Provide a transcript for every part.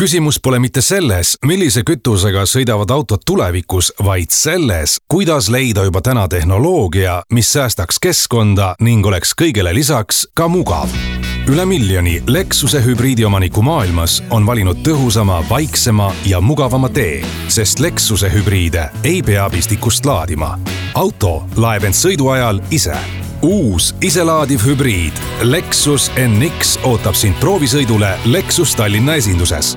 küsimus pole mitte selles, millise kütusega sõidavad autod tulevikus, vaid selles, kuidas leida juba täna tehnoloogia, mis säästaks keskkonda ning oleks kõigele lisaks ka mugav üle miljoni Lexuse hübriidiomaniku maailmas on valinud tõhusama, vaiksema ja mugavama tee, sest Lexuse hübriide ei pea pistikust laadima. auto laeb end sõidu ajal ise uus iselaadiv hübriid Lexus NX ootab sind proovisõidule Lexus Tallinna esinduses.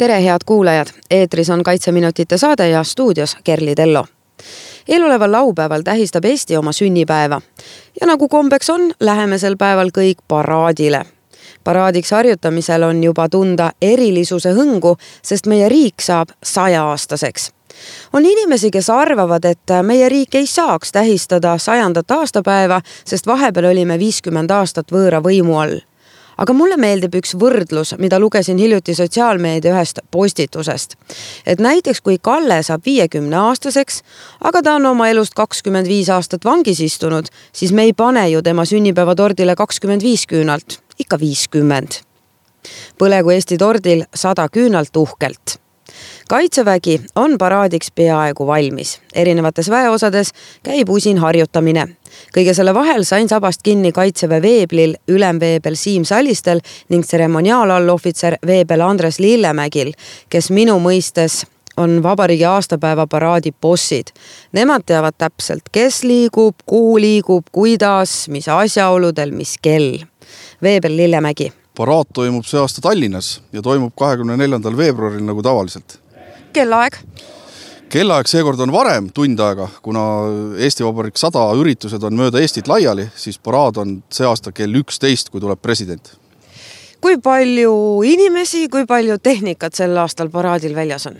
Tere, head kuulajad, eetris on Kaitseminutite saade ja stuudios Kerli Tello. eeloleval laupäeval tähistab Eesti oma sünnipäeva. Ja nagu kombeks on, läheme sel päeval kõik paraadile. Paraadiks harjutamisel on juba tunda erilisuse hõngu, sest meie riik saab sajaaastaseks on inimesi, kes arvavad, et meie riik ei saaks tähistada sajandat aastapäeva, sest vahepeal olime viiskümmend aastat võõra võimu all aga mulle meeldib üks võrdlus, mida lugesin hiljuti sotsiaalmeedia ühest postitusest. et näiteks kui Kalle saab viiekümne aastaseks, aga ta on oma elust kakskümmend viis aastat vangis istunud, siis me ei pane ju tema sünnipäevatordile kakskümmend viis küünalt, ikka viiskümmend. põlegu Eesti tordil sada küünalt uhkelt kaitsevägi on paraadiks peaaegu valmis, erinevates väeosades käib usin harjutamine. kõige selle vahel sain sabast kinni kaitseväe veeblil ülemveebel Siim Sallistel ning tseremoniaalallohvitser veebel Andres Lillemägil, kes minu mõistes on vabariigi aastapäeva paraadi bossid. Nemad teavad täpselt, kes liigub, kuhu liigub, kuidas, mis asjaoludel, mis kell. veebel Lillemägi paraad toimub see aasta Tallinnas ja toimub kahekümne neljandal veebruaril nagu tavaliselt kellaaeg? kellaaeg seekord on varem, tund aega, kuna Eesti Vabariik sada üritused on mööda Eestit laiali, siis paraad on see aasta kell üksteist, kui tuleb president. kui palju inimesi, kui palju tehnikat sel aastal paraadil väljas on?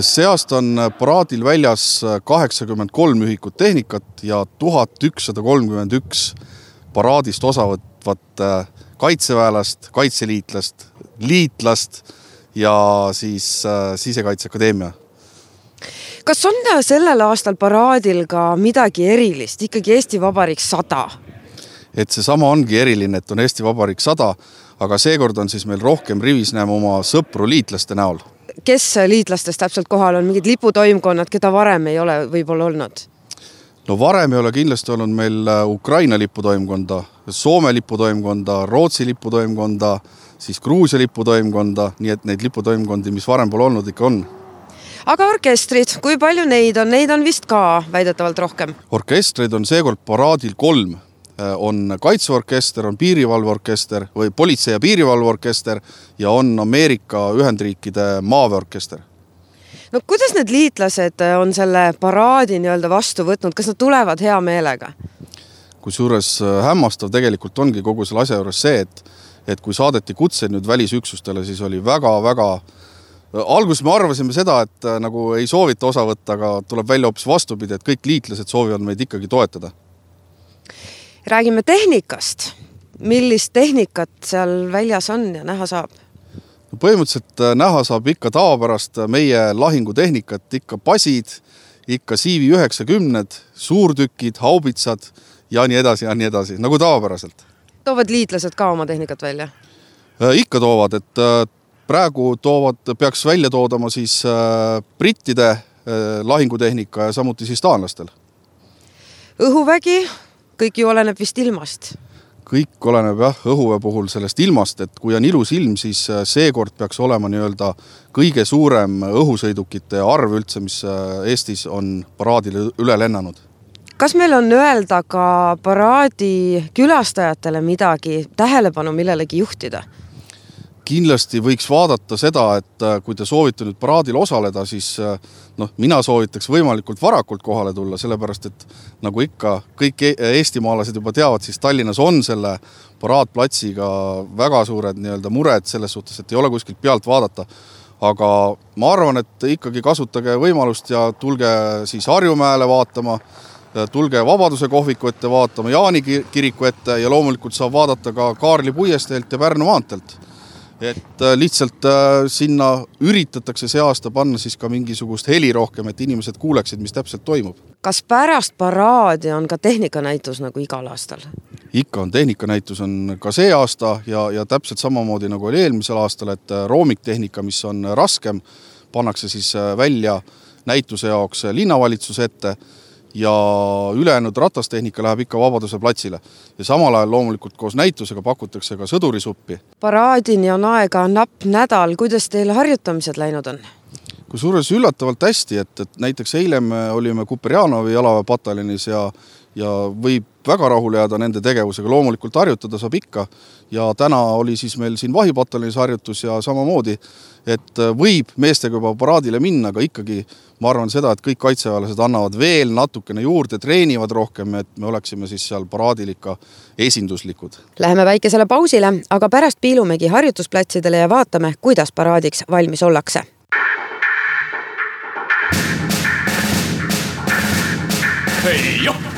see aasta on paraadil väljas kaheksakümmend kolm ühikut tehnikat ja tuhat ükssada kolmkümmend üks paraadist osa võtvat äh, kaitseväelast, kaitseliitlast, liitlast ja siis äh, Sisekaitseakadeemia. kas on sellel aastal paraadil ka midagi erilist, ikkagi Eesti Vabariik sada? et seesama ongi eriline, et on Eesti Vabariik sada, aga seekord on siis meil rohkem rivis näeme oma sõpru liitlaste näol. kes liitlastest täpselt kohal on, mingid liputoimkonnad, keda varem ei ole võib-olla olnud? no varem ei ole kindlasti olnud meil äh, Ukraina liputoimkonda, Soome liputoimkonda, Rootsi liputoimkonda siis Gruusia liputoimkonda, nii et neid liputoimkondi, mis varem pole olnud, ikka on. aga orkestrid, kui palju neid on, neid on vist ka väidetavalt rohkem? orkestreid on seekord paraadil kolm on kaitseorkester, on piirivalveorkester või politsei- ja piirivalveorkester ja on Ameerika Ühendriikide maaväeorkester no kuidas need liitlased on selle paraadi nii-öelda vastu võtnud, kas nad tulevad hea meelega? kusjuures hämmastav tegelikult ongi kogu selle asja juures see, et et kui saadeti kutseid nüüd välisüksustele, siis oli väga-väga alguses me arvasime seda, et äh, nagu ei soovita osa võtta, aga tuleb välja hoopis vastupidi, et kõik liitlased soovivad meid ikkagi toetada. räägime tehnikast. millist tehnikat seal väljas on ja näha saab? põhimõtteliselt äh, näha saab ikka tavapärast äh, meie lahingutehnikat, ikka pasid, ikka CV üheksakümned, suurtükid, haubitsad ja nii edasi ja nii edasi, nagu tavapäraselt toovad liitlased ka oma tehnikat välja? Äh, ikka toovad, et äh, praegu toovad, peaks välja toodama siis äh, brittide lahingutehnika ja samuti siis taanlastel. õhuvägi, kõik ju oleneb vist ilmast? kõik oleneb jah, õhuväe puhul sellest ilmast, et kui on ilus ilm, siis seekord peaks olema nii-öelda kõige suurem õhusõidukite arv üldse, mis Eestis on paraadile üle lennanud kas meil on öelda ka paraadi külastajatele midagi, tähelepanu millelegi juhtida? kindlasti võiks vaadata seda, et äh, kui te soovite nüüd paraadil osaleda, siis äh, noh, mina soovitaks võimalikult varakult kohale tulla, sellepärast et nagu ikka kõik e-, eestimaalased juba teavad, siis Tallinnas on selle paraadplatsiga väga suured nii-öelda mured selles suhtes, et ei ole kuskilt pealt vaadata. aga ma arvan, et ikkagi kasutage võimalust ja tulge siis Harjumäele vaatama, tulge Vabaduse kohviku ette vaatama, Jaani kiriku ette ja loomulikult saab vaadata ka Kaarli puiesteelt ja Pärnu maanteelt et äh, lihtsalt äh, sinna üritatakse see aasta panna siis ka mingisugust heli rohkem, et inimesed kuuleksid, mis täpselt toimub. kas pärast paraadi on ka tehnikanäitus nagu igal aastal? ikka on, tehnikanäitus on ka see aasta ja, ja täpselt samamoodi nagu oli eelmisel aastal, et äh, roomiktehnika, mis on raskem, pannakse siis välja näituse jaoks linnavalitsuse ette ja ülejäänud ratastehnika läheb ikka Vabaduse platsile. ja samal ajal loomulikult koos näitusega pakutakse ka sõdurisuppi. paraadini on aega napp nädal, kuidas teil harjutamised läinud on? kusjuures üllatavalt hästi, et, et näiteks eile me olime Kuperjanovi jalaväepataljonis ja ja võib väga rahule jääda nende tegevusega, loomulikult harjutada saab ikka. Ja täna oli siis meil siin vahipataljonis harjutus ja samamoodi, et võib meestega juba paraadile minna, aga ikkagi ma arvan seda, et kõik kaitseväelased annavad veel natukene juurde, treenivad rohkem, et me oleksime siis seal paraadil ikka esinduslikud. Läheme väikesele pausile, aga pärast piilumegi harjutusplatsidele ja vaatame, kuidas paraadiks valmis ollakse. Hei joh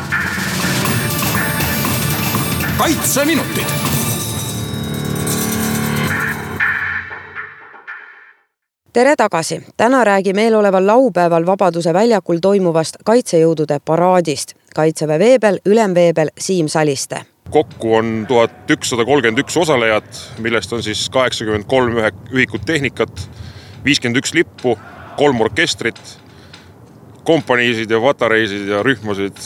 kaitseminutid. tere tagasi, täna räägime eeloleval laupäeval Vabaduse väljakul toimuvast kaitsejõudude paraadist. kaitseväe veebel, ülemveebel Siim Saliste kokku on tuhat ükssada kolmkümmend üks osalejat, millest on siis kaheksakümmend kolm ühikut tehnikat, viiskümmend üks lippu, kolm orkestrit, kompaniisid ja patareisid ja rühmasid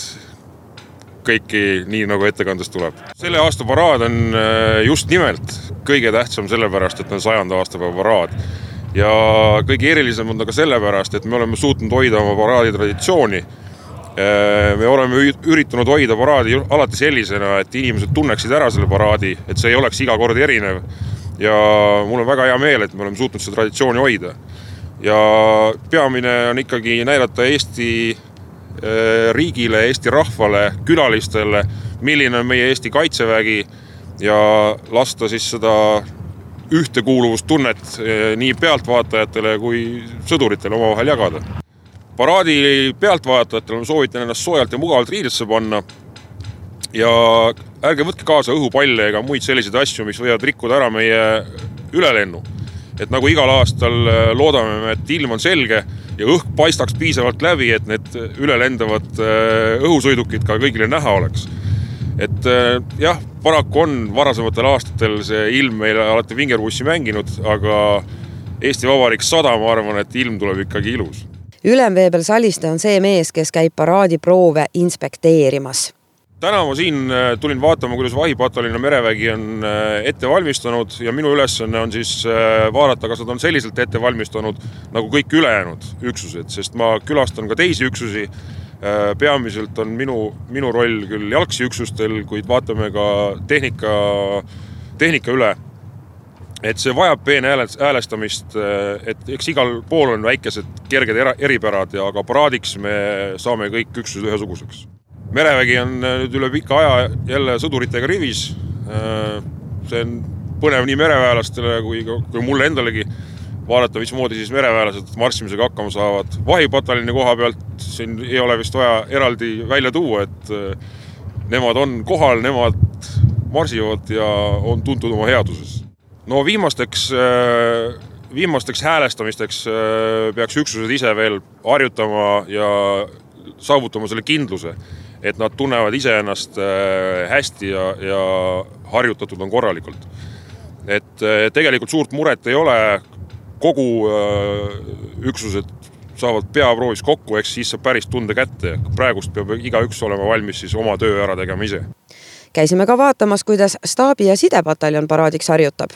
kõiki nii, nagu ettekandes tuleb. selle aasta paraad on äh, just nimelt kõige tähtsam sellepärast, et on sajanda aastapäeva paraad. ja kõige erilisem on ta ka sellepärast, et me oleme suutnud hoida oma paraadi traditsiooni. Äh, me oleme üritanud hoida paraadi alati sellisena, et inimesed tunneksid ära selle paraadi, et see ei oleks iga kord erinev. ja mul on väga hea meel, et me oleme suutnud seda traditsiooni hoida. ja peamine on ikkagi näidata Eesti riigile, Eesti rahvale, külalistele, milline on meie Eesti kaitsevägi ja lasta siis seda ühtekuuluvustunnet äh, nii pealtvaatajatele kui sõduritele omavahel jagada. paraadi pealtvaatajatele ma soovitan ennast soojalt ja mugavalt riidesse panna. ja ärge võtke kaasa õhupalle ega muid selliseid asju, mis võivad rikkuda ära meie ülelennu. Et nagu igal aastal äh, loodame me, et ilm on selge ja õhk paistaks piisavalt läbi, et need ülelendavad äh, õhusõidukid ka kõigile näha oleks. et äh, jah, paraku on varasematel aastatel see ilm meile alati vingerpussi mänginud, aga Eesti Vabariik sada, ma arvan, et ilm tuleb ikkagi ilus. ülemveebel Saliste on see mees, kes käib paraadiproove inspekteerimas täna ma siin äh, tulin vaatama, kuidas vahipataljoni merevägi on äh, ette valmistanud ja minu ülesanne on siis äh, vaadata, kas nad on selliselt ette valmistanud nagu kõik ülejäänud üksused, sest ma külastan ka teisi üksusi. peamiselt on minu, minu roll küll jalgsiüksustel, kuid vaatame ka tehnika, tehnika üle et see vajab peenhäälestamist, et eks igal pool on väikesed kerged eripärad ja ka paraadiks me saame kõik üksused ühesuguseks merevägi on äh, nüüd üle pika aja jälle sõduritega rivis. Äh, see on põnev nii mereväelastele kui ka, kui mulle endalegi vaadata, mismoodi siis mereväelased marssimisega hakkama saavad. vahipataljoni koha pealt siin ei ole vist vaja eraldi välja tuua, et äh, nemad on kohal, nemad marsivad ja on tuntud oma headuses. no viimasteks, viimasteks häälestamisteks peaks üksused ise veel harjutama ja saavutama selle kindluse et nad tunnevad iseennast äh, hästi ja, ja harjutatud on korralikult. et äh, tegelikult suurt muret ei ole, kogu äh, üksused saavad peaproovis kokku, eks siis saab päris tunde kätte. praegust peab igaüks olema valmis siis oma töö ära tegema ise. käisime ka vaatamas, kuidas staabi- ja sidepataljon paraadiks harjutab.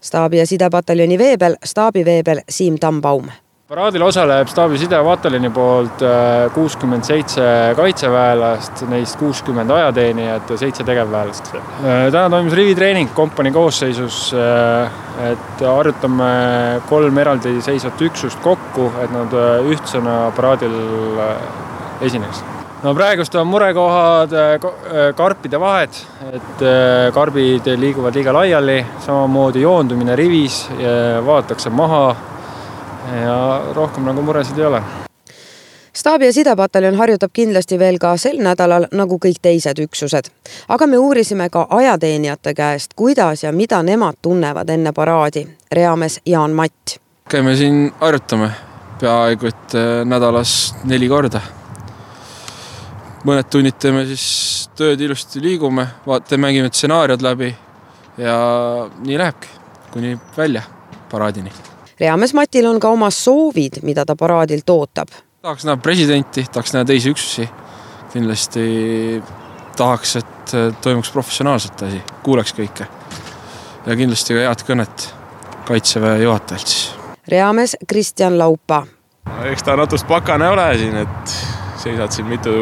staabi- ja sidepataljoni veebel, staabiveebel Siim Tambaum paraadil osaleb staabi sidepataljoni poolt äh, kuuskümmend seitse kaitseväelast, neist kuuskümmend ajateenijat ja seitse tegevväelast. Äh, täna toimus rivitreening kompanii koosseisus, äh, et harjutame kolm eraldiseisvat üksust kokku, et nad ühtsena paraadil esineks. no praegust on murekohad karpide vahed, et karbid liiguvad liiga laiali, samamoodi joondumine rivis, vaadatakse maha ja rohkem nagu muresid ei ole staabi- ja sidepataljon harjutab kindlasti veel ka sel nädalal nagu kõik teised üksused. aga me uurisime ka ajateenijate käest, kuidas ja mida nemad tunnevad enne paraadi. reamees Jaan Matt. käime siin harjutame peaaegu et äh, nädalas neli korda. mõned tunnid teeme siis tööd ilusti, liigume, vaata, mängime stsenaariad läbi ja nii lähebki kuni välja paraadini. Reamees Matil on ka oma soovid, mida ta paraadilt ootab tahaks näha presidenti, tahaks näha teisi üksusi. kindlasti tahaks, et toimuks professionaalselt asi, kuuleks kõike. ja kindlasti ka head kõnet kaitseväe juhatajalt siis. reamees Kristjan Laupa. eks ta natuke pakane ole siin, et seisad siin mitu,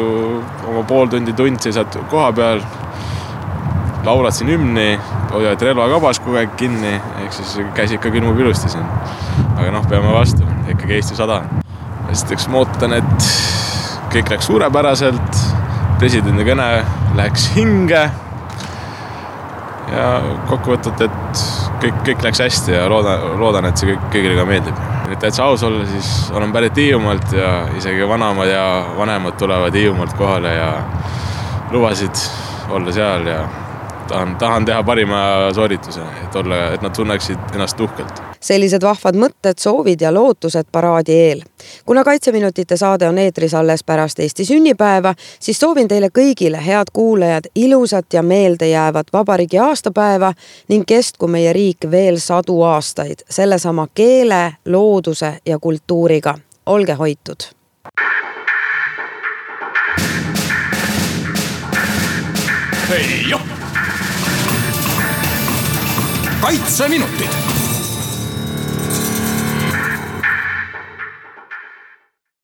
oma pool tundi, tund seisad koha peal. Laulad siin hümni, hoiad relva kabas kogu aeg kinni, ehk siis käsi ikka külmub ilusti siin. aga noh, peame vastu, ikkagi Eesti sada esiteks ma ootan, et kõik läks suurepäraselt, presidendi kõne läks hinge. ja kokkuvõtvalt, et kõik, kõik läks hästi ja loodan, loodan, et see kõik kõigile ka meeldib. et täitsa aus olla, siis olen pärit Hiiumaalt ja isegi vanaemad ja vanemad tulevad Hiiumaalt kohale ja lubasid olla seal ja tahan, tahan teha parima soorituse, et olla, et nad tunneksid ennast uhkelt. sellised vahvad mõtted, soovid ja lootused paraadi eel. kuna Kaitseminutite saade on eetris alles pärast Eesti sünnipäeva, siis soovin teile kõigile, head kuulajad, ilusat ja meeldejäävat vabariigi aastapäeva ning kestku meie riik veel sadu aastaid sellesama keele, looduse ja kultuuriga. olge hoitud ei joh kaitseminutid